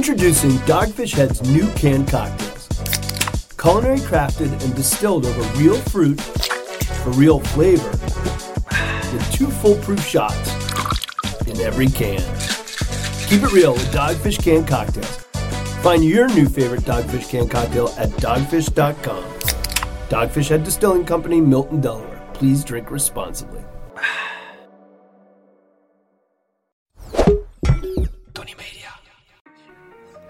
Introducing Dogfish Head's new canned cocktails. Culinary crafted and distilled over real fruit for real flavor with two foolproof shots in every can. Keep it real with Dogfish canned cocktails. Find your new favorite Dogfish canned cocktail at dogfish.com. Dogfish Head Distilling Company, Milton, Delaware. Please drink responsibly.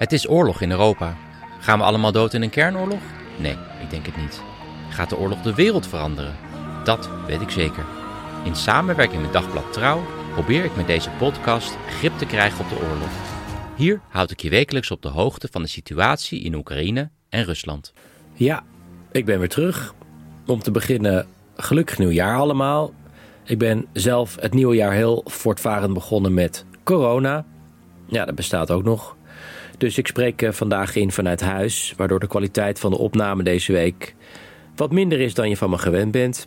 Het is oorlog in Europa. Gaan we allemaal dood in een kernoorlog? Nee, ik denk het niet. Gaat de oorlog de wereld veranderen? Dat weet ik zeker. In samenwerking met Dagblad Trouw probeer ik met deze podcast grip te krijgen op de oorlog. Hier houd ik je wekelijks op de hoogte van de situatie in Oekraïne en Rusland. Ja, ik ben weer terug. Om te beginnen, gelukkig nieuwjaar allemaal. Ik ben zelf het nieuwe jaar heel voortvarend begonnen met corona. Ja, dat bestaat ook nog. Dus ik spreek eh, vandaag in vanuit huis, waardoor de kwaliteit van de opname deze week wat minder is dan je van me gewend bent.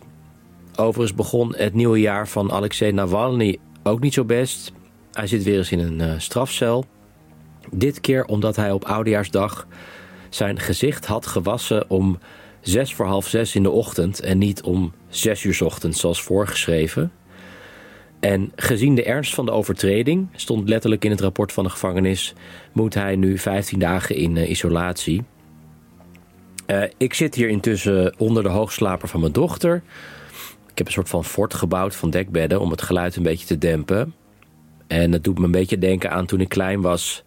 Overigens begon het nieuwe jaar van Alexei Navalny ook niet zo best. Hij zit weer eens in een uh, strafcel. Dit keer omdat hij op Oudejaarsdag zijn gezicht had gewassen om zes voor half zes in de ochtend en niet om zes uur ochtends zoals voorgeschreven. En gezien de ernst van de overtreding, stond letterlijk in het rapport van de gevangenis, moet hij nu 15 dagen in uh, isolatie. Uh, ik zit hier intussen onder de hoogslaper van mijn dochter. Ik heb een soort van fort gebouwd van dekbedden om het geluid een beetje te dempen. En het doet me een beetje denken aan toen ik klein was.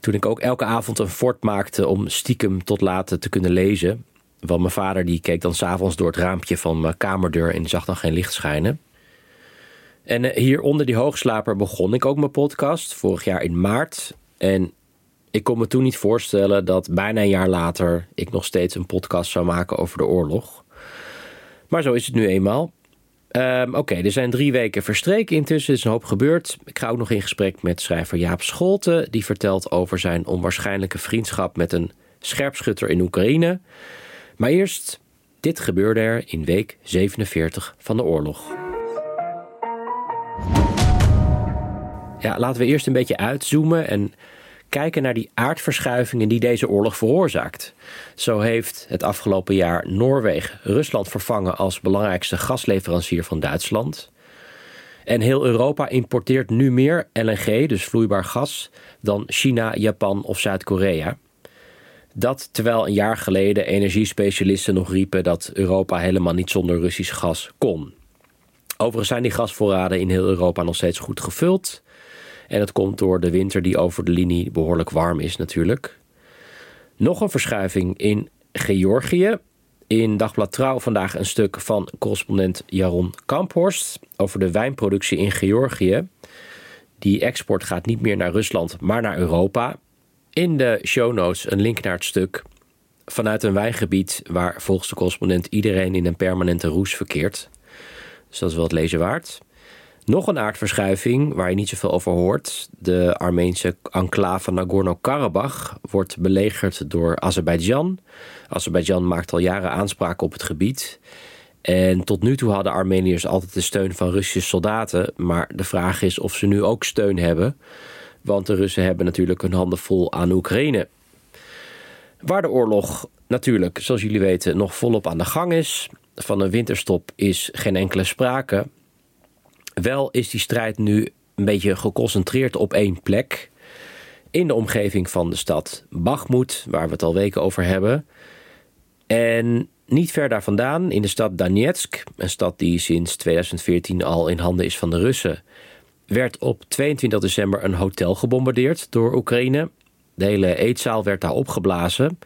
Toen ik ook elke avond een fort maakte om stiekem tot later te kunnen lezen. Want mijn vader die keek dan s'avonds door het raampje van mijn kamerdeur en zag dan geen licht schijnen. En hier onder die hoogslaper begon ik ook mijn podcast, vorig jaar in maart. En ik kon me toen niet voorstellen dat bijna een jaar later ik nog steeds een podcast zou maken over de oorlog. Maar zo is het nu eenmaal. Um, Oké, er zijn drie weken verstreken. Intussen is een hoop gebeurd. Ik ga ook nog in gesprek met schrijver Jaap Scholten. Die vertelt over zijn onwaarschijnlijke vriendschap met een scherpschutter in Oekraïne. Maar eerst, dit gebeurde er in week 47 van de oorlog. Ja, laten we eerst een beetje uitzoomen en kijken naar die aardverschuivingen die deze oorlog veroorzaakt. Zo heeft het afgelopen jaar Noorwegen Rusland vervangen als belangrijkste gasleverancier van Duitsland. En heel Europa importeert nu meer LNG, dus vloeibaar gas, dan China, Japan of Zuid-Korea. Dat terwijl een jaar geleden energiespecialisten nog riepen dat Europa helemaal niet zonder Russisch gas kon. Overigens zijn die gasvoorraden in heel Europa nog steeds goed gevuld. En dat komt door de winter die over de linie behoorlijk warm is natuurlijk. Nog een verschuiving in Georgië. In Dagblad Trouw vandaag een stuk van correspondent Jaron Kamphorst over de wijnproductie in Georgië. Die export gaat niet meer naar Rusland, maar naar Europa. In de show notes een link naar het stuk. Vanuit een wijngebied waar volgens de correspondent iedereen in een permanente roes verkeert. Dus dat is wel het lezen waard. Nog een aardverschuiving waar je niet zoveel over hoort. De Armeense enclave Nagorno-Karabakh wordt belegerd door Azerbeidzjan. Azerbeidzjan maakt al jaren aanspraak op het gebied. En tot nu toe hadden Armeniërs altijd de steun van Russische soldaten. Maar de vraag is of ze nu ook steun hebben. Want de Russen hebben natuurlijk hun handen vol aan Oekraïne. Waar de oorlog natuurlijk, zoals jullie weten, nog volop aan de gang is. Van een winterstop is geen enkele sprake. Wel is die strijd nu een beetje geconcentreerd op één plek. In de omgeving van de stad Bakhmut, waar we het al weken over hebben. En niet ver daar vandaan, in de stad Donetsk, een stad die sinds 2014 al in handen is van de Russen, werd op 22 december een hotel gebombardeerd door Oekraïne. De hele eetzaal werd daar opgeblazen.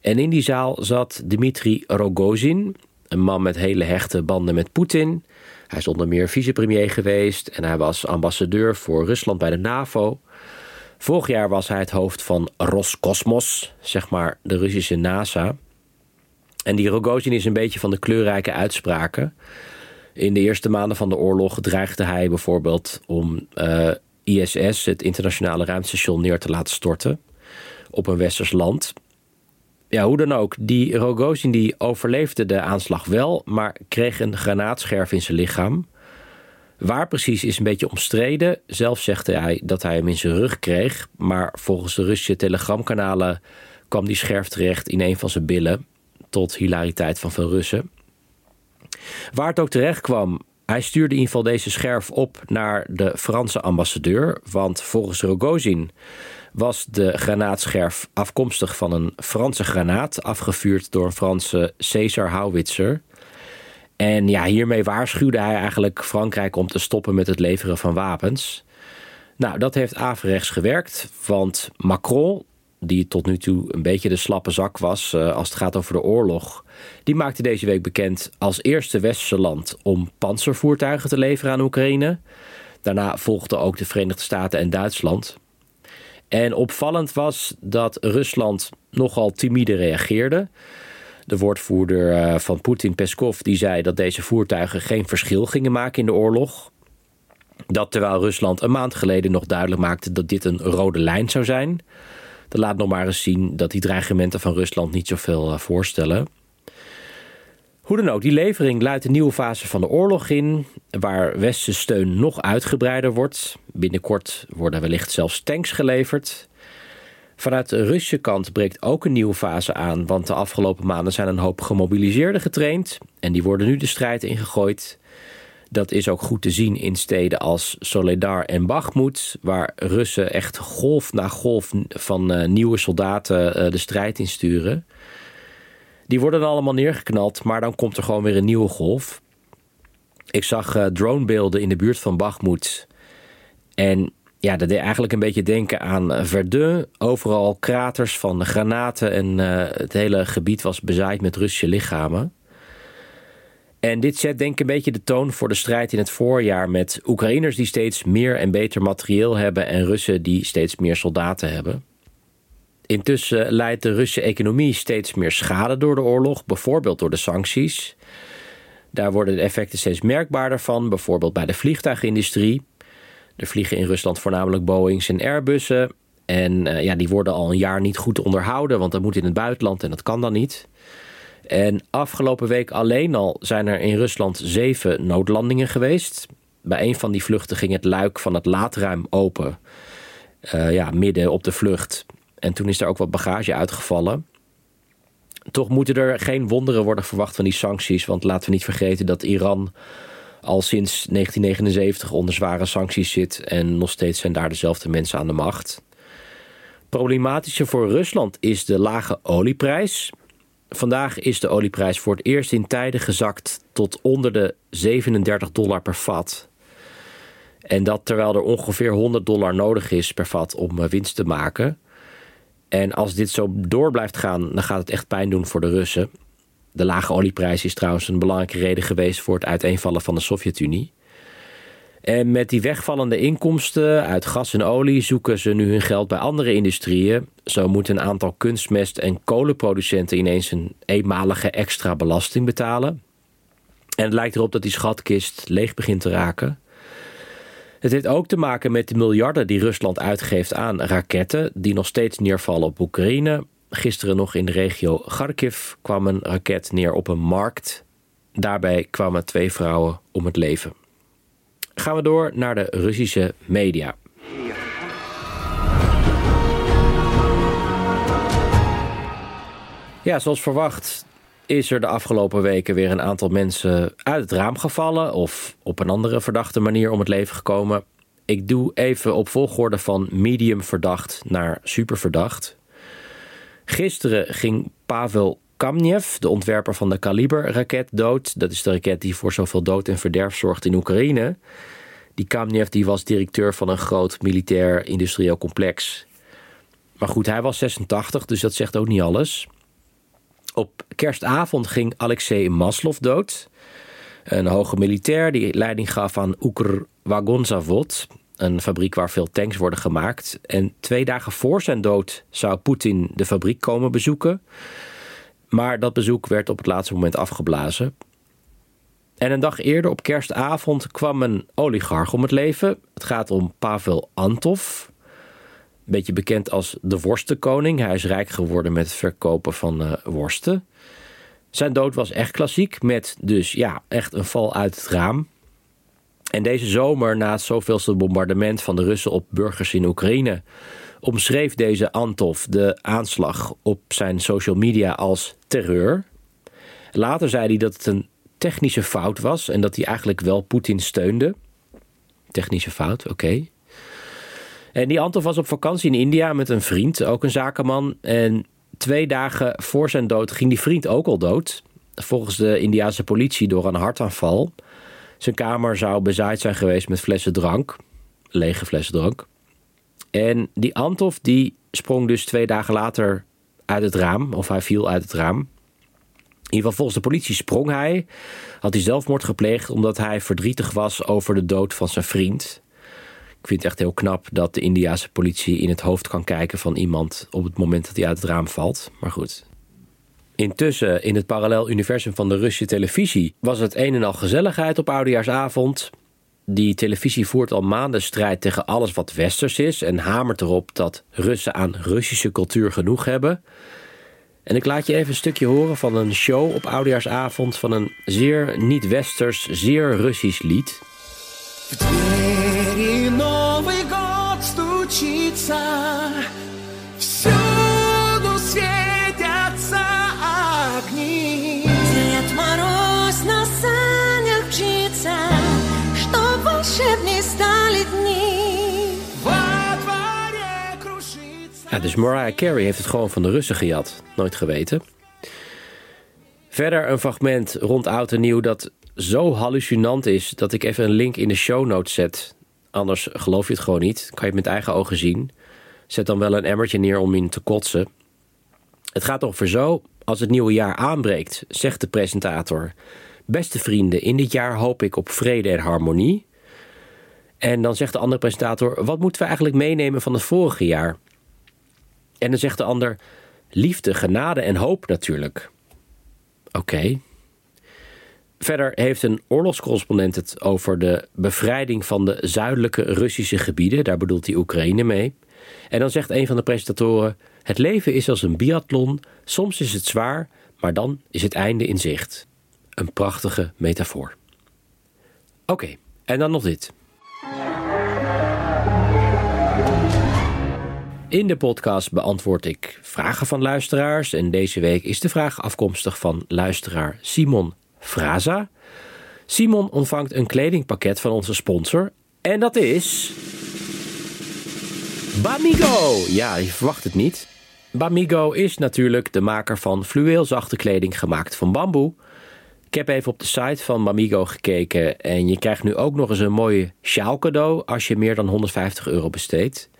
En in die zaal zat Dmitri Rogozin, een man met hele hechte banden met Poetin. Hij is onder meer vicepremier geweest en hij was ambassadeur voor Rusland bij de NAVO. Vorig jaar was hij het hoofd van Roscosmos, zeg maar de Russische NASA. En die Rogozin is een beetje van de kleurrijke uitspraken. In de eerste maanden van de oorlog dreigde hij bijvoorbeeld om uh, eh, ISS, het internationale ruimtestation, neer te laten storten op een westers land. Ja, hoe dan ook, die Rogozin die overleefde de aanslag wel, maar kreeg een granaatscherf in zijn lichaam. Waar precies is een beetje omstreden. Zelf zegt hij dat hij hem in zijn rug kreeg, maar volgens de Russische telegramkanalen kwam die scherf terecht in een van zijn billen, tot hilariteit van veel Russen. Waar het ook terecht kwam, hij stuurde in ieder geval deze scherf op naar de Franse ambassadeur, want volgens Rogozin was de granaatscherf afkomstig van een Franse granaat, afgevuurd door een Franse Caesar Howitzer. En ja, hiermee waarschuwde hij eigenlijk Frankrijk om te stoppen met het leveren van wapens. Nou, dat heeft averechts gewerkt, want Macron, die tot nu toe een beetje de slappe zak was uh, als het gaat over de oorlog, die maakte deze week bekend als eerste westerse land om panzervoertuigen te leveren aan Oekraïne. Daarna volgden ook de Verenigde Staten en Duitsland. En opvallend was dat Rusland nogal timide reageerde. De woordvoerder eh, van Poetin, Peskov, die zei dat deze voertuigen geen verschil gingen maken in de oorlog. Dat terwijl Rusland een maand geleden nog duidelijk maakte dat dit een rode lijn zou zijn. Dat laat nog maar eens zien dat die dreigementen van Rusland niet zoveel uh, voorstellen. Hoe dan ook, die levering luidt een nieuwe fase van de oorlog in, waar westerse steun nog uitgebreider wordt. Binnenkort worden wellicht zelfs tanks geleverd. Vanuit de Russische kant breekt ook een nieuwe fase aan, want de afgelopen maanden zijn een hoop gemobiliseerden getraind en die worden nu de strijd ingegooid. Dat is ook goed te zien in steden als Soledar en Bakhmut, waar Russen echt golf na golf van uh, nieuwe soldaten uh, de strijd insturen. Die worden dan allemaal neergeknald, maar dan komt er gewoon weer een nieuwe golf. Ik zag uh, dronebeelden in de buurt van Bakhmut. En ja, dat deed eigenlijk een beetje denken aan Verdun. Overal kraters van granaten en uh, het hele gebied was bezaaid met Russische lichamen. En dit zet denk ik een beetje de toon voor de strijd in het voorjaar met Oekraïners die steeds meer en beter materieel hebben en Russen die steeds meer soldaten hebben. Intussen leidt de Russische economie steeds meer schade door de oorlog, bijvoorbeeld door de sancties. Daar worden de effecten steeds merkbaarder van, bijvoorbeeld bij de vliegtuigindustrie. Er vliegen in Rusland voornamelijk Boeings en Airbussen. En uh, ja, die worden al een jaar niet goed onderhouden, want dat moet in het buitenland en dat kan dan niet. En afgelopen week alleen al zijn er in Rusland zeven noodlandingen geweest. Bij een van die vluchten ging het luik van het laadruim open. Uh, ja, midden op de vlucht. En toen is er ook wat bagage uitgevallen. Toch moeten er geen wonderen worden verwacht van die sancties. Want laten we niet vergeten dat Iran al sinds 1979 onder zware sancties zit. En nog steeds zijn daar dezelfde mensen aan de macht. Problematischer voor Rusland is de lage olieprijs. Vandaag is de olieprijs voor het eerst in tijden gezakt tot onder de 37 dollar per vat. En dat terwijl er ongeveer 100 dollar nodig is per vat om eh, winst te maken. En als dit zo door blijft gaan, dan gaat het echt pijn doen voor de Russen. De lage olieprijs is trouwens een belangrijke reden geweest voor het uiteenvallen van de Sovjet-Unie. En met die wegvallende inkomsten uit gas en olie zoeken ze nu hun geld bij andere industrieën. Zo moeten een aantal kunstmest- en kolenproducenten ineens een eenmalige extra belasting betalen. En het lijkt erop dat die schatkist leeg begint te raken. Het heeft ook te maken met de miljarden die Rusland uitgeeft aan raketten, die nog steeds neervallen op Oekraïne. Gisteren nog in de regio Kharkiv kwam een raket neer op een markt. Daarbij kwamen twee vrouwen om het leven. Gaan we door naar de Russische media. Ja, zoals verwacht is er de afgelopen weken weer een aantal mensen uit het raam gevallen of op een andere verdachte manier om het leven gekomen. Ik doe even op volgorde van medium verdacht naar superverdacht. Gisteren ging Pavel Kamnev, de ontwerper van de Kaliber-raket, dood. Dat is de raket die voor zoveel dood en verderf zorgt in Oekraïne. Die Kamnev die was directeur van een groot militair industrieel complex. Maar goed, hij was 86, dus dat zegt ook niet alles. Op kerstavond ging Alexei Maslov dood. Een hoge militair die leiding gaf aan Ukr Wagonzavod, een fabriek waar veel tanks worden gemaakt. En twee dagen voor zijn dood zou Poetin de fabriek komen bezoeken. Maar dat bezoek werd op het laatste moment afgeblazen. En een dag eerder, op kerstavond, kwam een oligarch om het leven. Het gaat om Pavel Antov. Beetje bekend als de worstenkoning. Hij is rijk geworden met het verkopen van uh, worsten. Zijn dood was echt klassiek, met dus ja, echt een val uit het raam. En deze zomer, na het zoveelste bombardement van de Russen op burgers in Oekraïne, omschreef deze Antov de aanslag op zijn social media als terreur. Later zei hij dat het een technische fout was en dat hij eigenlijk wel Poetin steunde. Technische fout, oké. En die Antov was op vakantie in India met een vriend, ook een zakenman. En twee dagen voor zijn dood ging die vriend ook al dood. Volgens de Indiase politie door een hartaanval. Zijn kamer zou bezaaid zijn geweest met flessen drank. Lege flessen drank. En die Antov die sprong dus twee dagen later uit het raam. Of hij viel uit het raam. In ieder geval volgens de politie sprong hij. Had hij zelfmoord gepleegd omdat hij verdrietig was over de dood van zijn vriend. Ik vind het echt heel knap dat de Indiase politie in het hoofd kan kijken van iemand op het moment dat hij uit het raam valt. Maar goed. Intussen, in het parallel universum van de Russische televisie, was het een en al gezelligheid op oudejaarsavond. Die televisie voert al maanden strijd tegen alles wat westers is en hamert erop dat Russen aan Russische cultuur genoeg hebben. En ik laat je even een stukje horen van een show op oudejaarsavond van een zeer niet-westers, zeer Russisch lied. Ja, dus Mariah Carey heeft het gewoon van de Russen gejat. Nooit geweten. Verder een fragment rond oud en nieuw dat zo hallucinant is... dat ik even een link in de show notes zet. Anders geloof je het gewoon niet. Kan je het met eigen ogen zien. Zet dan wel een emmertje neer om in te kotsen. Het gaat ongeveer zo. Als het nieuwe jaar aanbreekt, zegt de presentator... Beste vrienden, in dit jaar hoop ik op vrede en harmonie. En dan zegt de andere presentator: Wat moeten we eigenlijk meenemen van het vorige jaar? En dan zegt de ander: Liefde, genade en hoop natuurlijk. Oké. Verder heeft een oorlogscorrespondent het over de bevrijding van de zuidelijke Russische gebieden. Daar bedoelt hij Oekraïne mee. En dan zegt een van de presentatoren: Het leven is als een biathlon. Soms is het zwaar, maar dan is het einde in zicht. Een prachtige metafoor. Oké, en dan nog dit. In de podcast beantwoord ik vragen van luisteraars. En deze week is de vraag afkomstig van luisteraar Simon Fraza. Simon ontvangt een kledingpakket van onze sponsor. En dat is. Bamigo! Ja, je verwacht het niet. Bamigo is natuurlijk de maker van fluweelzachte kleding gemaakt van bamboe. Ik heb even op de site van Bamigo gekeken en je krijgt nu ook nog eens een mooie sjaal cadeau als je meer dan 150 euro besteedt.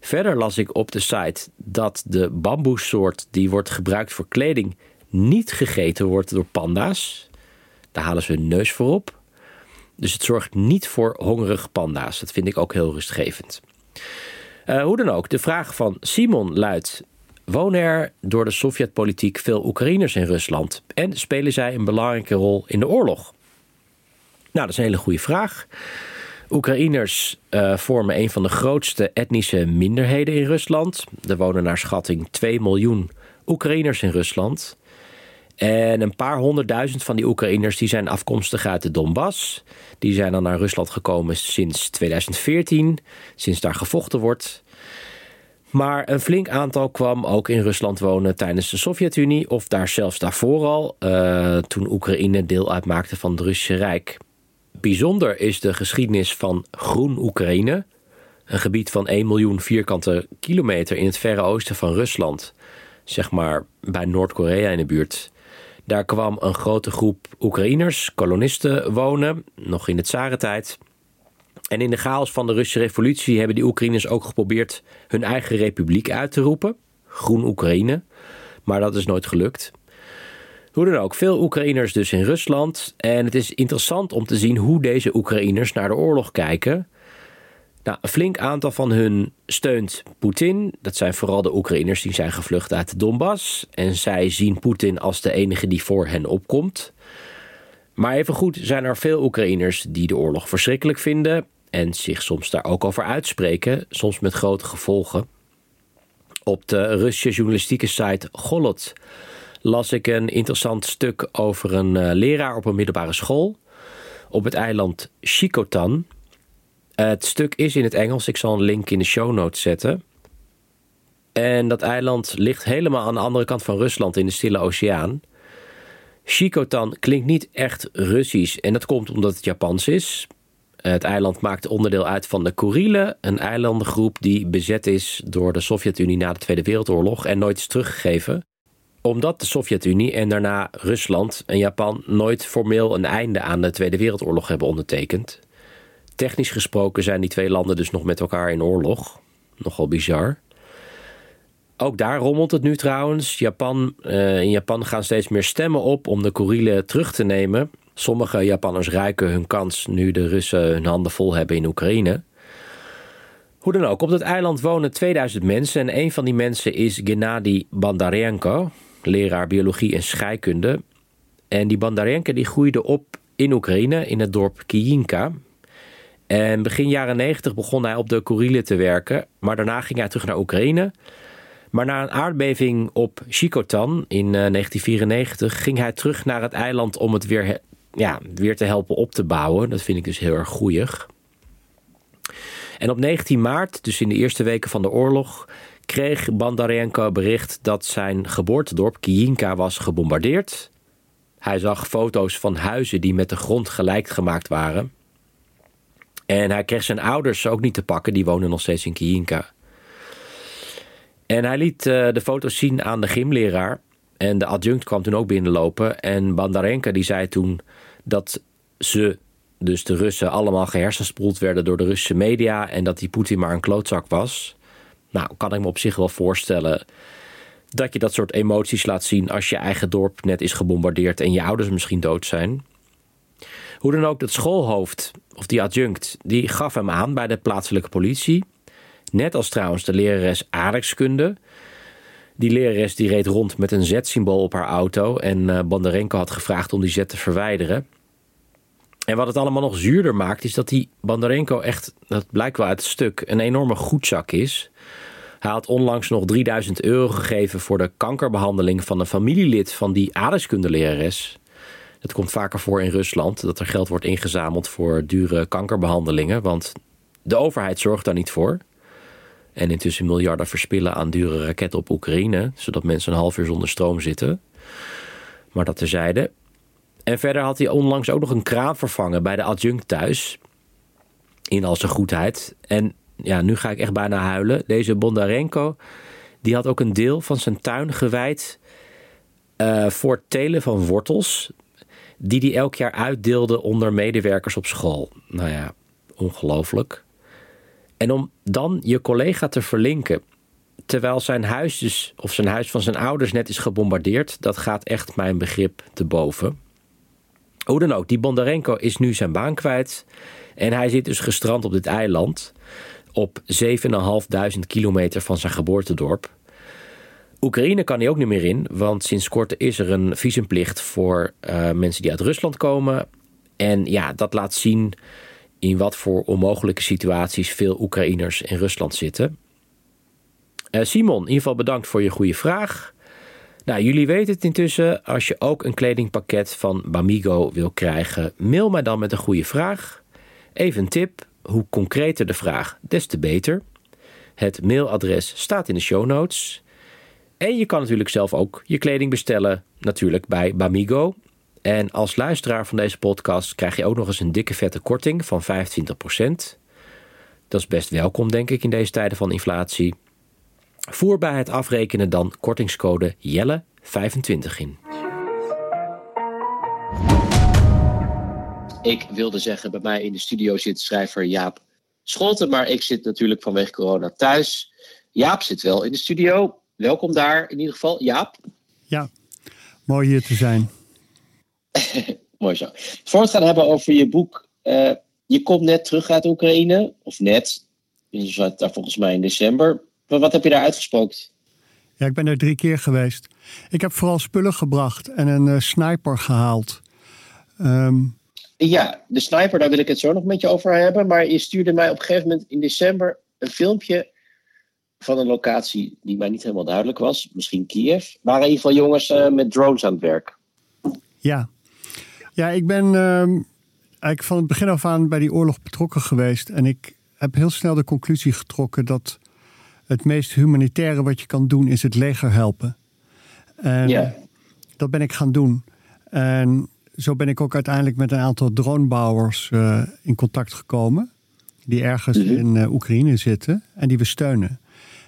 Verder las ik op de site dat de bamboesoort die wordt gebruikt voor kleding niet gegeten wordt door panda's. Daar halen ze hun neus voor op. Dus het zorgt niet voor hongerige panda's. Dat vind ik ook heel rustgevend. Uh, hoe dan ook, de vraag van Simon luidt: Wonen er door de Sovjetpolitiek veel Oekraïners in Rusland en spelen zij een belangrijke rol in de oorlog? Nou, dat is een hele goede vraag. Oekraïners uh, vormen een van de grootste etnische minderheden in Rusland. Er wonen naar schatting 2 miljoen Oekraïners in Rusland. En een paar honderdduizend van die Oekraïners die zijn afkomstig uit de Donbass. Die zijn dan naar Rusland gekomen sinds 2014, sinds daar gevochten wordt. Maar een flink aantal kwam ook in Rusland wonen tijdens de Sovjet-Unie, of daar zelfs daarvoor al, uh, toen Oekraïne deel uitmaakte van het Russische Rijk. Bijzonder is de geschiedenis van Groen Oekraïne, een gebied van 1 miljoen vierkante kilometer in het verre oosten van Rusland, zeg maar bij Noord-Korea in de buurt. Daar kwam een grote groep Oekraïners, kolonisten, wonen, nog in de tsarentijd. En in de chaos van de Russische revolutie hebben die Oekraïners ook geprobeerd hun eigen republiek uit te roepen, Groen Oekraïne, maar dat is nooit gelukt. Hoe dan ook, veel Oekraïners dus in Rusland. En het is interessant om te zien hoe deze Oekraïners naar de oorlog kijken. Nou, een flink aantal van hun steunt Poetin. Dat zijn vooral de Oekraïners die zijn gevlucht uit de Donbass. En zij zien Poetin als de enige die voor hen opkomt. Maar evengoed zijn er veel Oekraïners die de oorlog verschrikkelijk vinden. En zich soms daar ook over uitspreken, soms met grote gevolgen. Op de Russische journalistieke site Golot las ik een interessant stuk over een uh, leraar op een middelbare school op het eiland Het stuk is in het Engels, ik zal een link in de show notes zetten. En dat eiland ligt helemaal aan de andere kant van Rusland in de Stille Oceaan. Shikotan klinkt niet echt Russisch en dat komt omdat het Japans is. Het eiland maakt onderdeel uit van de Kurilen, een eilandengroep die bezet is door de Sovjet-Unie na de Tweede Wereldoorlog en nooit is teruggegeven omdat de Sovjet-Unie en daarna Rusland en Japan nooit formeel een einde aan de Tweede Wereldoorlog hebben ondertekend. Technisch gesproken zijn die twee landen dus nog met elkaar in oorlog. Nogal bizar. Ook daar rommelt het nu trouwens. Japan, uh, in Japan gaan steeds meer stemmen op om de Kurilen terug te nemen. Sommige Japanners ruiken hun kans nu de Russen hun handen vol hebben in Oekraïne. Hoe dan ook, op dat eiland wonen 2000 mensen en een van die mensen is Gennady Bandarenko leraar biologie en scheikunde. En die Bandarenka die groeide op in Oekraïne, in het dorp Kijinka. En begin jaren 90 begon hij op de Kurilen te werken, maar daarna ging hij terug naar Oekraïne. Maar na een aardbeving op Shikotan in 1994 eh, ging hij terug naar het eiland om het weer, ja, weer te helpen op te bouwen. Dat vind ik dus heel erg goeig. En op 19 maart, dus in de eerste weken van de oorlog, kreeg Bandarenko bericht dat zijn geboortedorp Kijinka was gebombardeerd. Hij zag foto's van huizen die met de grond gelijk gemaakt waren. En hij kreeg zijn ouders ook niet te pakken, die wonen nog steeds in Kijinka. En hij liet uh, de foto's zien aan de gymleraar. En de adjunct kwam toen ook binnenlopen. En Bandarenka die zei toen dat ze, dus de Russen, allemaal gehersenspoeld werden door de Russische media. En dat die Poetin maar een klootzak was. Nou, kan ik me op zich wel voorstellen dat je dat soort emoties laat zien als je eigen dorp net is gebombardeerd en je ouders misschien dood zijn. Hoe dan ook, dat schoolhoofd, of die adjunct, die gaf hem aan bij de plaatselijke politie. Net als trouwens de lerares aardrijkskunde. Die lerares die reed rond met een Z-symbool op haar auto en uh, Bandarenko had gevraagd om die Z te verwijderen. En wat het allemaal nog zuurder maakt, is dat die Bandarenko echt, dat blijkt wel uit het stuk, een enorme goedzak is. Hij had onlangs nog 3000 euro gegeven voor de kankerbehandeling van een familielid van die aardrijkskundelerares. Het komt vaker voor in Rusland dat er geld wordt ingezameld voor dure kankerbehandelingen, want de overheid zorgt daar niet voor. En intussen miljarden verspillen aan dure raketten op Oekraïne, zodat mensen een half uur zonder stroom zitten. Maar dat terzijde. En verder had hij onlangs ook nog een kraan vervangen bij de adjunct thuis. In al zijn goedheid. En ja, nu ga ik echt bijna huilen. Deze Bondarenko, die had ook een deel van zijn tuin gewijd uh, voor telen van wortels. Die hij elk jaar uitdeelde onder medewerkers op school. Nou ja, ongelooflijk. En om dan je collega te verlinken, terwijl zijn huis dus, of zijn huis van zijn ouders net is gebombardeerd, dat gaat echt mijn begrip te boven. Hoe dan ook, die Bondarenko is nu zijn baan kwijt. En hij zit dus gestrand op dit eiland op 7.500 kilometer van zijn geboortedorp. Oekraïne kan hij ook niet meer in, want sinds kort is er een visumplicht voor uh, mensen die uit Rusland komen. En ja, dat laat zien in wat voor onmogelijke situaties veel Oekraïners in Rusland zitten. Uh, Simon, in ieder geval bedankt voor je goede vraag. Nou, jullie weten het intussen. Als je ook een kledingpakket van Bamigo wil krijgen, mail mij dan met een goede vraag. Even een tip: hoe concreter de vraag, des te beter. Het mailadres staat in de show notes. En je kan natuurlijk zelf ook je kleding bestellen, natuurlijk bij Bamigo. En als luisteraar van deze podcast krijg je ook nog eens een dikke vette korting van 25%. Dat is best welkom, denk ik, in deze tijden van inflatie. Voer bij het afrekenen dan kortingscode Jelle25 in. Ik wilde zeggen, bij mij in de studio zit schrijver Jaap Scholten, maar ik zit natuurlijk vanwege corona thuis. Jaap zit wel in de studio. Welkom daar in ieder geval. Jaap. Ja, Mooi hier te zijn. Mooi zo. Voor we gaan hebben over je boek. Uh, je komt net terug uit Oekraïne. Of net. Je zat daar volgens mij in december. Maar wat heb je daar uitgesproken? Ja, ik ben er drie keer geweest. Ik heb vooral spullen gebracht en een uh, sniper gehaald. Um... Ja, de sniper, daar wil ik het zo nog met je over hebben. Maar je stuurde mij op een gegeven moment in december een filmpje van een locatie die mij niet helemaal duidelijk was. Misschien Kiev. Waren in ieder geval jongens uh, met drones aan het werk. Ja, ja ik ben uh, eigenlijk van het begin af aan bij die oorlog betrokken geweest. En ik heb heel snel de conclusie getrokken dat het meest humanitaire wat je kan doen is het leger helpen. En ja. dat ben ik gaan doen. En zo ben ik ook uiteindelijk met een aantal dronebouwers uh, in contact gekomen. Die ergens mhm. in uh, Oekraïne zitten en die we steunen.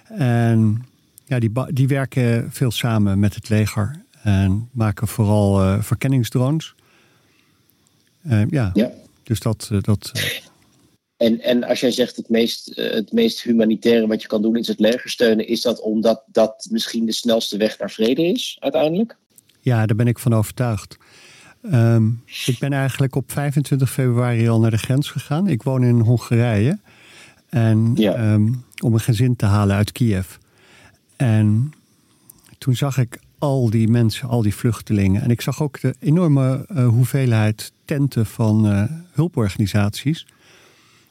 En ja, die, die werken veel samen met het leger en maken vooral uh, verkenningsdrones. ja. ja, dus dat. dat en, en als jij zegt het meest, het meest humanitaire wat je kan doen is het leger steunen, is dat omdat dat misschien de snelste weg naar vrede is uiteindelijk? Ja, daar ben ik van overtuigd. Um, ik ben eigenlijk op 25 februari al naar de grens gegaan. Ik woon in Hongarije. En ja. um, om een gezin te halen uit Kiev. En toen zag ik al die mensen, al die vluchtelingen. En ik zag ook de enorme uh, hoeveelheid tenten van uh, hulporganisaties.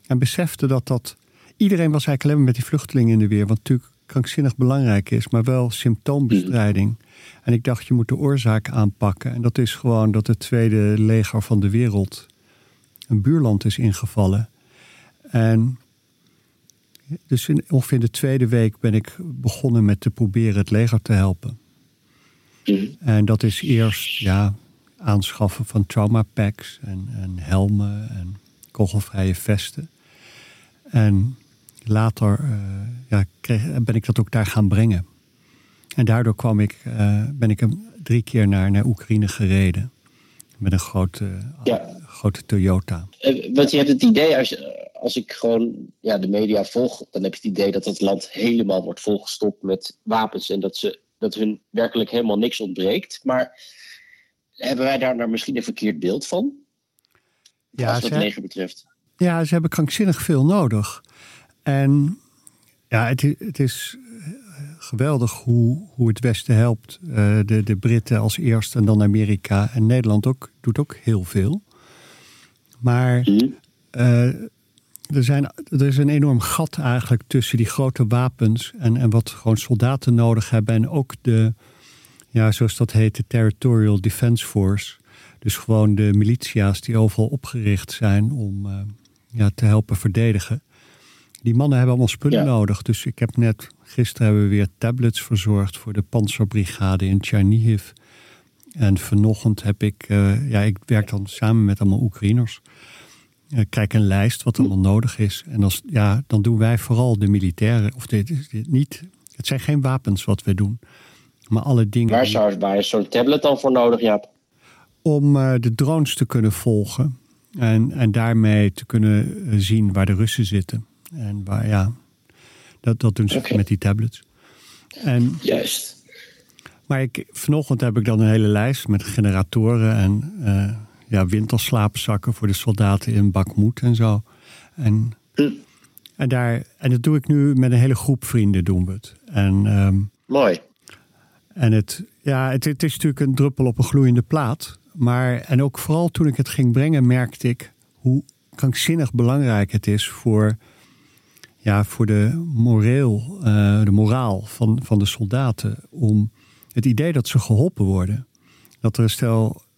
En besefte dat dat. Iedereen was eigenlijk alleen maar met die vluchtelingen in de weer. Wat natuurlijk krankzinnig belangrijk is, maar wel symptoombestrijding. En ik dacht, je moet de oorzaak aanpakken. En dat is gewoon dat het tweede leger van de wereld een buurland is ingevallen. En dus in, ongeveer de tweede week ben ik begonnen met te proberen het leger te helpen. En dat is eerst ja, aanschaffen van trauma packs en, en helmen en kogelvrije vesten. En later uh, ja, kreeg, ben ik dat ook daar gaan brengen. En daardoor kwam ik, uh, ben ik hem drie keer naar, naar Oekraïne gereden. Met een grote, ja. grote Toyota. Uh, want je hebt het idee, als, als ik gewoon ja, de media volg, dan heb je het idee dat het land helemaal wordt volgestopt met wapens. En dat, ze, dat hun werkelijk helemaal niks ontbreekt. Maar hebben wij daar nou misschien een verkeerd beeld van? Ja, als het leger betreft. Ja, ze hebben krankzinnig veel nodig. En ja, het, het is geweldig hoe, hoe het Westen helpt. Uh, de, de Britten als eerste en dan Amerika. En Nederland ook, doet ook heel veel. Maar uh, er, zijn, er is een enorm gat eigenlijk tussen die grote wapens en, en wat gewoon soldaten nodig hebben. En ook de, ja, zoals dat heet, de Territorial Defense Force. Dus gewoon de militia's die overal opgericht zijn om uh, ja, te helpen verdedigen. Die mannen hebben allemaal spullen nodig. Dus ik heb net, gisteren hebben we weer tablets verzorgd voor de panzerbrigade in Chernihiv. En vanochtend heb ik, uh, ja, ik werk dan samen met allemaal Oekraïners. Ik kijk een lijst wat allemaal nodig is. En als, ja, dan doen wij vooral de militairen. Of dit, dit niet, het zijn geen wapens wat we doen. Maar alle dingen. Waar, zou, waar is zo'n tablet dan voor nodig, Jaap? Om uh, de drones te kunnen volgen. En, en daarmee te kunnen eh, zien waar de Russen zitten. En waar, ja, dat, dat doen ze met die tablets. En, Juist. Maar ik, vanochtend heb ik dan een hele lijst met generatoren en uh, ja, winterslaapzakken voor de soldaten in Bakmoed en zo. En, hm. en, daar, en dat doe ik nu met een hele groep vrienden doen we het. En, um, Mooi. En het, ja, het, het is natuurlijk een druppel op een gloeiende plaat. Maar, en ook vooral toen ik het ging brengen, merkte ik hoe krankzinnig belangrijk het is voor ja, voor de, moreel, uh, de moraal van, van de soldaten. Om het idee dat ze geholpen worden. Dat er een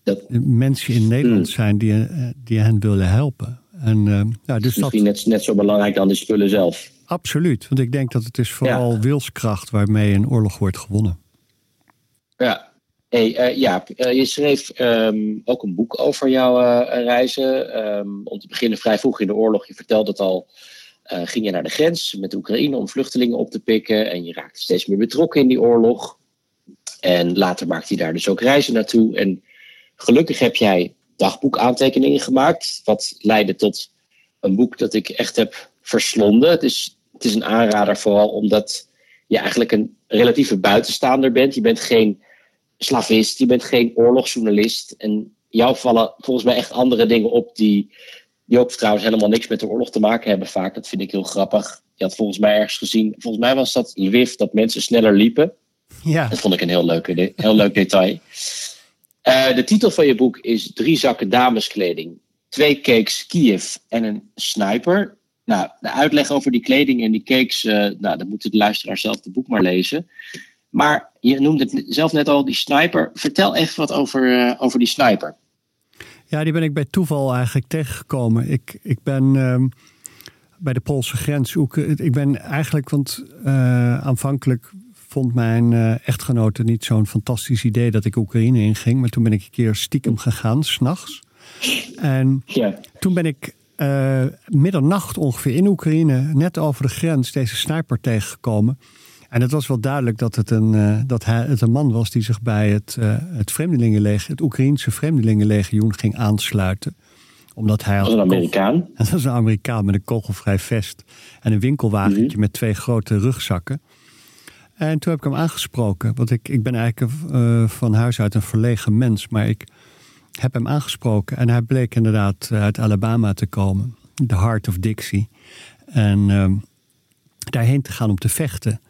stel mensen in Nederland hmm. zijn die, uh, die hen willen helpen. En, uh, ja, dus Misschien dat, net, net zo belangrijk dan de spullen zelf. Absoluut, want ik denk dat het is vooral wilskracht waarmee een oorlog wordt gewonnen. Ja, Hey, ja, je schreef um, ook een boek over jouw reizen. Um, om te beginnen vrij vroeg in de oorlog. Je vertelde het al uh, ging je naar de grens met Oekraïne om vluchtelingen op te pikken. En je raakte steeds meer betrokken in die oorlog. En later maakte je daar dus ook reizen naartoe. En gelukkig heb jij dagboekaantekeningen gemaakt. Wat leidde tot een boek dat ik echt heb verslonden. Het is, het is een aanrader vooral omdat je eigenlijk een relatieve buitenstaander bent. Je bent geen slavist, je bent geen oorlogsjournalist. En jou vallen volgens mij echt andere dingen op die, die ook trouwens helemaal niks met de oorlog te maken hebben vaak. Dat vind ik heel grappig. Je had volgens mij ergens gezien, volgens mij was dat Lviv, dat mensen sneller liepen. Ja. Dat vond ik een heel leuk, heel leuk detail. Uh, de titel van je boek is Drie zakken dameskleding, twee cakes Kiev en een sniper. Nou, de uitleg over die kleding en die cakes, uh, nou, dan moeten de luisteraar zelf het boek maar lezen. Maar je noemde het zelf net al, die sniper. Vertel even wat over, uh, over die sniper. Ja, die ben ik bij toeval eigenlijk tegengekomen. Ik, ik ben uh, bij de Poolse grens. Ik ben eigenlijk, want aanvankelijk vond mijn uh, echtgenote niet zo'n fantastisch idee dat ik Oekraïne inging. Maar toen ben ik een keer stiekem gegaan, s'nachts. En ja. toen ben ik uh, middernacht ongeveer in Oekraïne, net over de grens, deze sniper tegengekomen. En het was wel duidelijk dat het een, uh, dat hij, het een man was die zich bij het, uh, het Vreemdelingenleger, het Oekraïense Vreemdelingenlegioen ging aansluiten. Omdat hij dat was een Amerikaan. dat was een Amerikaan met een kogelvrij vest en een winkelwagentje mhm. met twee grote rugzakken. En toen heb ik hem aangesproken. Want ik, ik ben eigenlijk uh, van huis uit een verlegen mens. Maar ik heb hem aangesproken. En hij bleek inderdaad uit Alabama te komen. The Heart of Dixie. En uh, daarheen te gaan om te vechten.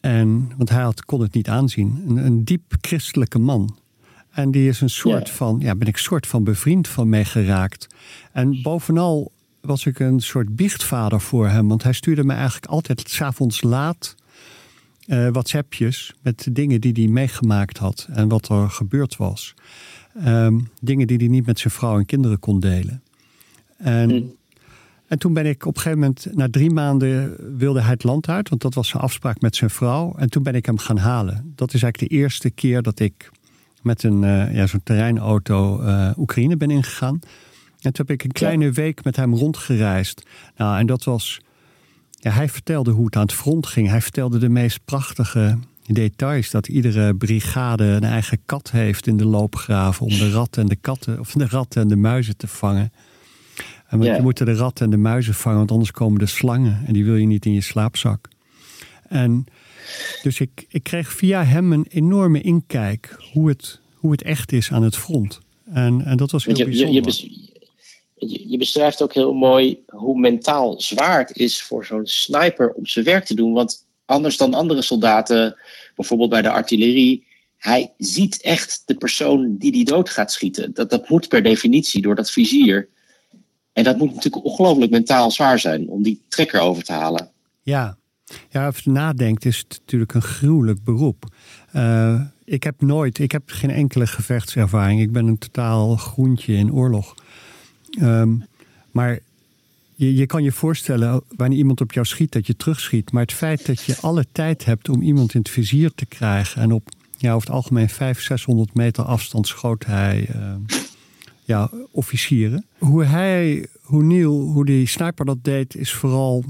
En, want hij had, kon het niet aanzien. Een, een diep christelijke man. En die is een soort van, ja, ben ik soort van bevriend van mee geraakt. En bovenal was ik een soort biechtvader voor hem. Want hij stuurde me eigenlijk altijd s'avonds laat uh, WhatsAppjes met dingen die hij meegemaakt had en wat er gebeurd was. Um, dingen die hij niet met zijn vrouw en kinderen kon delen. En, hmm. en toen ben ik op een gegeven moment, na drie maanden wilde hij het land uit, want dat was zijn afspraak met zijn vrouw. En toen ben ik hem gaan halen. Dat is eigenlijk de eerste keer dat ik met een, uh, ja, zo'n terreinauto uh, Oekraïne ben ingegaan. En toen heb ik een kleine week met hem rondgereisd. Nou, en dat was ja, hij vertelde hoe het aan het front ging. Hij vertelde de meest prachtige details. Dat iedere brigade een eigen kat heeft in de loopgraven om de ratten en de katten, of de ratten en de muizen te vangen. En yeah. je moet de ratten en de muizen vangen, want anders komen de slangen en die wil je niet in je slaapzak. En dus ik, ik kreeg via hem een enorme inkijk hoe het, hoe het echt is aan het front. En, en dat was heel bijzonder. Je, je, je, beschrijft ook heel mooi hoe mentaal zwaar het is voor zo'n sniper om zijn werk te doen. Want anders dan andere soldaten, bijvoorbeeld bij de artillerie, hij ziet echt de persoon die die dood gaat schieten. Dat, dat moet per definitie door dat vizier. En dat moet natuurlijk ongelooflijk mentaal zwaar zijn om die trekker over te halen. Ja, ja als je nadenkt is het natuurlijk een gruwelijk beroep. Uh, ik heb nooit, ik heb geen enkele gevechtservaring. Ik ben een totaal groentje in oorlog. Um, maar je, je, kan je voorstellen, wanneer iemand op jou schiet, dat je terugschiet. Maar het feit dat je alle tijd hebt om iemand in het vizier te krijgen. En op ja, over het algemeen 500, 600 meter afstand schoot hij uh, ja, officieren. Hoe hij, hoe Neil, hoe die sniper dat deed, is vooral.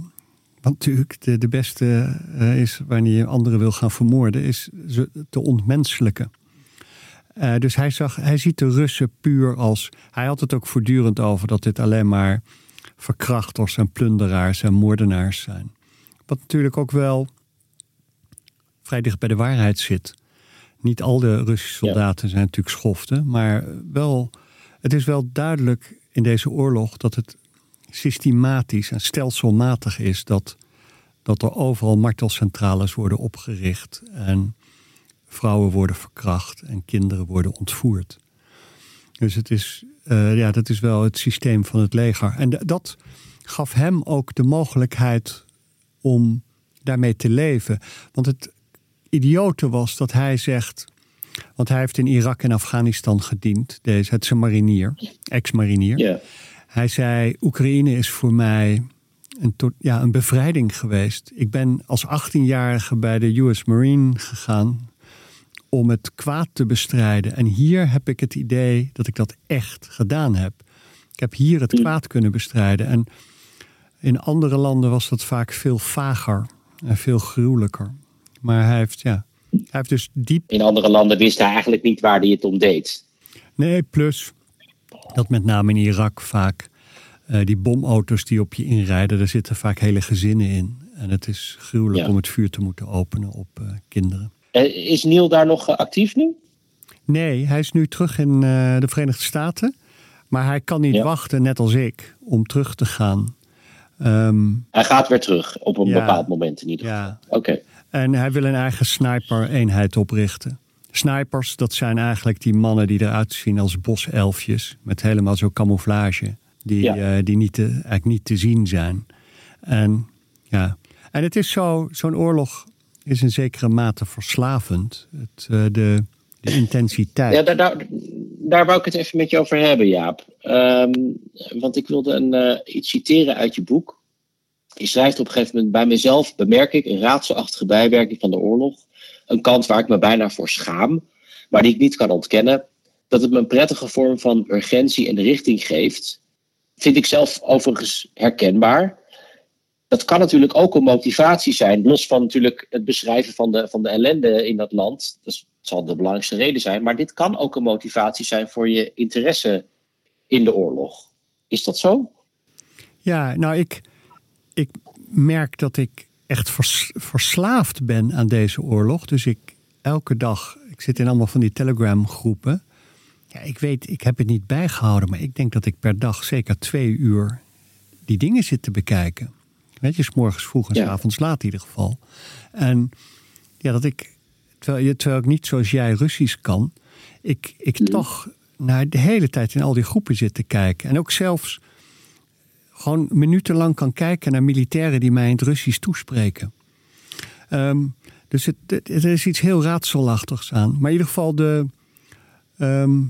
Want natuurlijk, de, beste uh, is wanneer je anderen wil gaan vermoorden, is te ontmenselijken. Uh, dus hij, zag, hij ziet de Russen puur als. Hij had het ook voortdurend over dat dit alleen maar verkrachters en plunderaars en moordenaars zijn. Wat natuurlijk ook wel vrij dicht bij de waarheid zit. Niet al de Russische soldaten zijn natuurlijk schoften, maar wel, het is wel duidelijk in deze oorlog dat het systematisch en stelselmatig is dat, dat er overal martelcentrales worden opgericht en vrouwen worden verkracht en kinderen worden ontvoerd. Dus het is, uh, ja, dat is wel het systeem van het leger. En dat gaf hem ook de mogelijkheid om daarmee te leven. Want het idiote was dat hij zegt. Want hij heeft in Irak en Afghanistan gediend. Deze, het is een marinier, ex-marinier. Hij zei: Oekraïne is voor mij een, ja, een bevrijding geweest. Ik ben als 18-jarige bij de US Marine gegaan om het kwaad te bestrijden. En hier heb ik het idee dat ik dat echt gedaan heb. Ik heb hier het kwaad kunnen bestrijden. En in andere landen was dat vaak veel vager en veel gruwelijker. Maar hij heeft, ja, hij heeft dus diep. In andere landen wist hij eigenlijk niet waar hij het om deed. Nee, plus dat met name in Irak vaak uh, die bomauto's die op je inrijden, daar zitten vaak hele gezinnen in. En het is gruwelijk om het vuur te moeten openen op uh, kinderen. Eh, is Neil daar nog actief nu? Nee, hij is nu terug in uh, de Verenigde Staten. Maar hij kan niet wachten, net als ik, om terug te gaan. Um, hij gaat weer terug op een bepaald moment in ieder geval. Ja. Oké. En hij wil een eigen sniper-eenheid oprichten. Snipers, dat zijn eigenlijk die mannen die eruit zien als boselfjes. Met helemaal zo camouflage. Die, uh, die niet te, eigenlijk niet te zien zijn. En, ja. en het is zo, zo'n oorlog is in zekere mate verslavend. Het, uh, de, de intensiteit. Ja, daar, daar, wou ik het even met je over hebben, Jaap. Um, want ik wilde een, uh, iets citeren uit je boek. Je schrijft op een gegeven moment: Bij mezelf bemerk ik een raadselachtige bijwerking van de oorlog. Een kant waar ik me bijna voor schaam, maar die ik niet kan ontkennen. Dat het me een prettige vorm van urgentie en richting geeft. Vind ik zelf overigens herkenbaar. Dat kan natuurlijk ook een motivatie zijn, los van natuurlijk het beschrijven van de, van de ellende in dat land. Dat zal de belangrijkste reden zijn. Maar dit kan ook een motivatie zijn voor je interesse in de oorlog. Is dat zo? Ja, nou, ik, ik merk dat ik echt verslaafd ben aan deze oorlog. Dus ik elke dag, ik zit in allemaal van die Telegram groepen. Ja, ik weet, ik heb het niet bijgehouden, maar ik denk dat ik per dag zeker twee uur die dingen zit te bekijken. Weet je, s morgens vroeg en s avonds laat in ieder geval. En ja, dat ik, terwijl, terwijl ik niet zoals jij Russisch kan, ik, ik mhm. toch naar de hele tijd in al die groepen zit te kijken. En ook zelfs gewoon minutenlang kan kijken naar militairen die mij in het Russisch toespreken. Ehm, dus het, er is iets heel raadselachtigs aan. Maar in ieder geval de, ehm,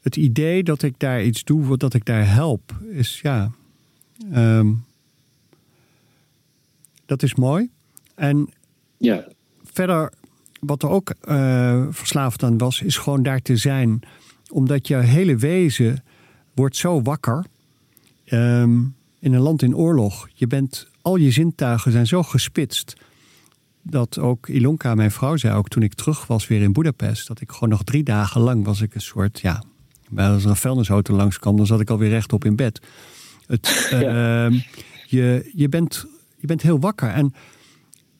het idee dat ik daar iets doe, dat ik daar help, is ja. Ehm, dat is mooi. En ja. verder, wat er ook uh, verslaafd aan was, is gewoon daar te zijn. Omdat je hele wezen wordt zo wakker. Ehm, in een land in oorlog. Je bent, al je zintuigen zijn zo gespitst. Dat ook Ilonka, mijn vrouw, zei ook toen ik terug was weer in Budapest. Dat ik gewoon nog drie dagen lang was ik een soort, ja. Als er een vuilnisauto langs kwam, dan zat ik alweer rechtop in bed. Het, ehm, je, je bent je bent heel wakker. En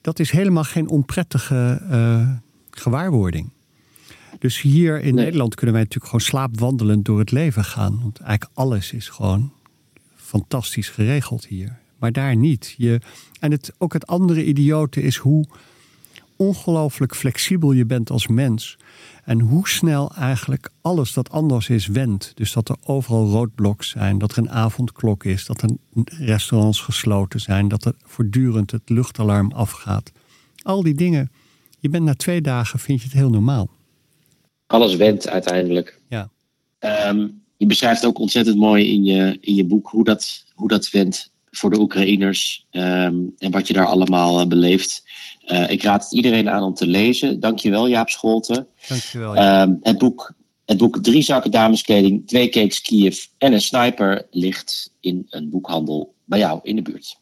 dat is helemaal geen onprettige uh, gewaarwording. Dus hier in Nederland kunnen wij natuurlijk gewoon slaapwandelend door het leven gaan. Want eigenlijk alles is gewoon fantastisch geregeld hier. Maar daar niet. Je, en het, ook het andere idiote is hoe ongelooflijk flexibel je bent als mens. En hoe snel eigenlijk alles dat anders is wendt. Dus dat er overal roodbloks zijn, dat er een avondklok is, dat er restaurants gesloten zijn, dat er voortdurend het luchtalarm afgaat. Al die dingen. Je bent na twee dagen, vind je het heel normaal. Alles wendt uiteindelijk. Ja. Ehm, je beschrijft ook ontzettend mooi in je, in je boek hoe dat, hoe dat wendt voor de Oekraïners ehm, en wat je daar allemaal uh, beleeft. Uh, ik raad het iedereen aan om te lezen. Dankjewel Jaap Scholten. Dankjewel. Jaap. Um, het, boek, het boek Drie zakken dameskleding, twee cakes Kiev en een sniper ligt in een boekhandel bij jou in de buurt.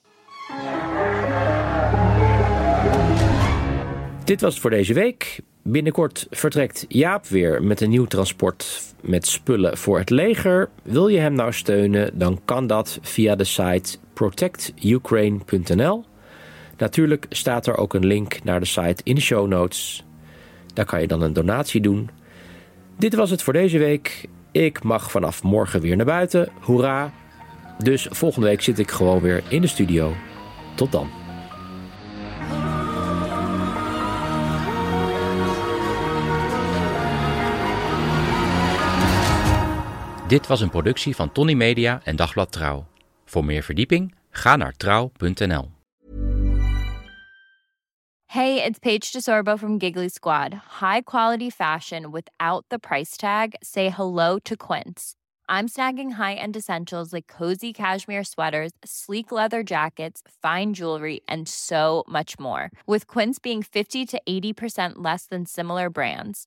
Dit was het voor deze week. Binnenkort vertrekt Jaap weer met een nieuw transport met spullen voor het leger. Wil je hem nou steunen, dan kan dat via de site protectukraine.nl. Natuurlijk staat er ook een link naar de site in de show notes. Daar kan je dan een donatie doen. Dit was het voor deze week. Ik mag vanaf morgen weer naar buiten. Hoera! Dus volgende week zit ik gewoon weer in de studio. Tot dan. Dit was een productie van Tony Media en Dagblad Trouw. Voor meer verdieping ga naar trouw.nl. Hey, it's Paige DeSorbo from Giggly Squad. High quality fashion without the price tag. Say hello to Quince. I'm snagging high-end essentials like cozy cashmere sweaters, sleek leather jackets, fine jewelry, and so much more. With Quince being 50 to 80% less than similar brands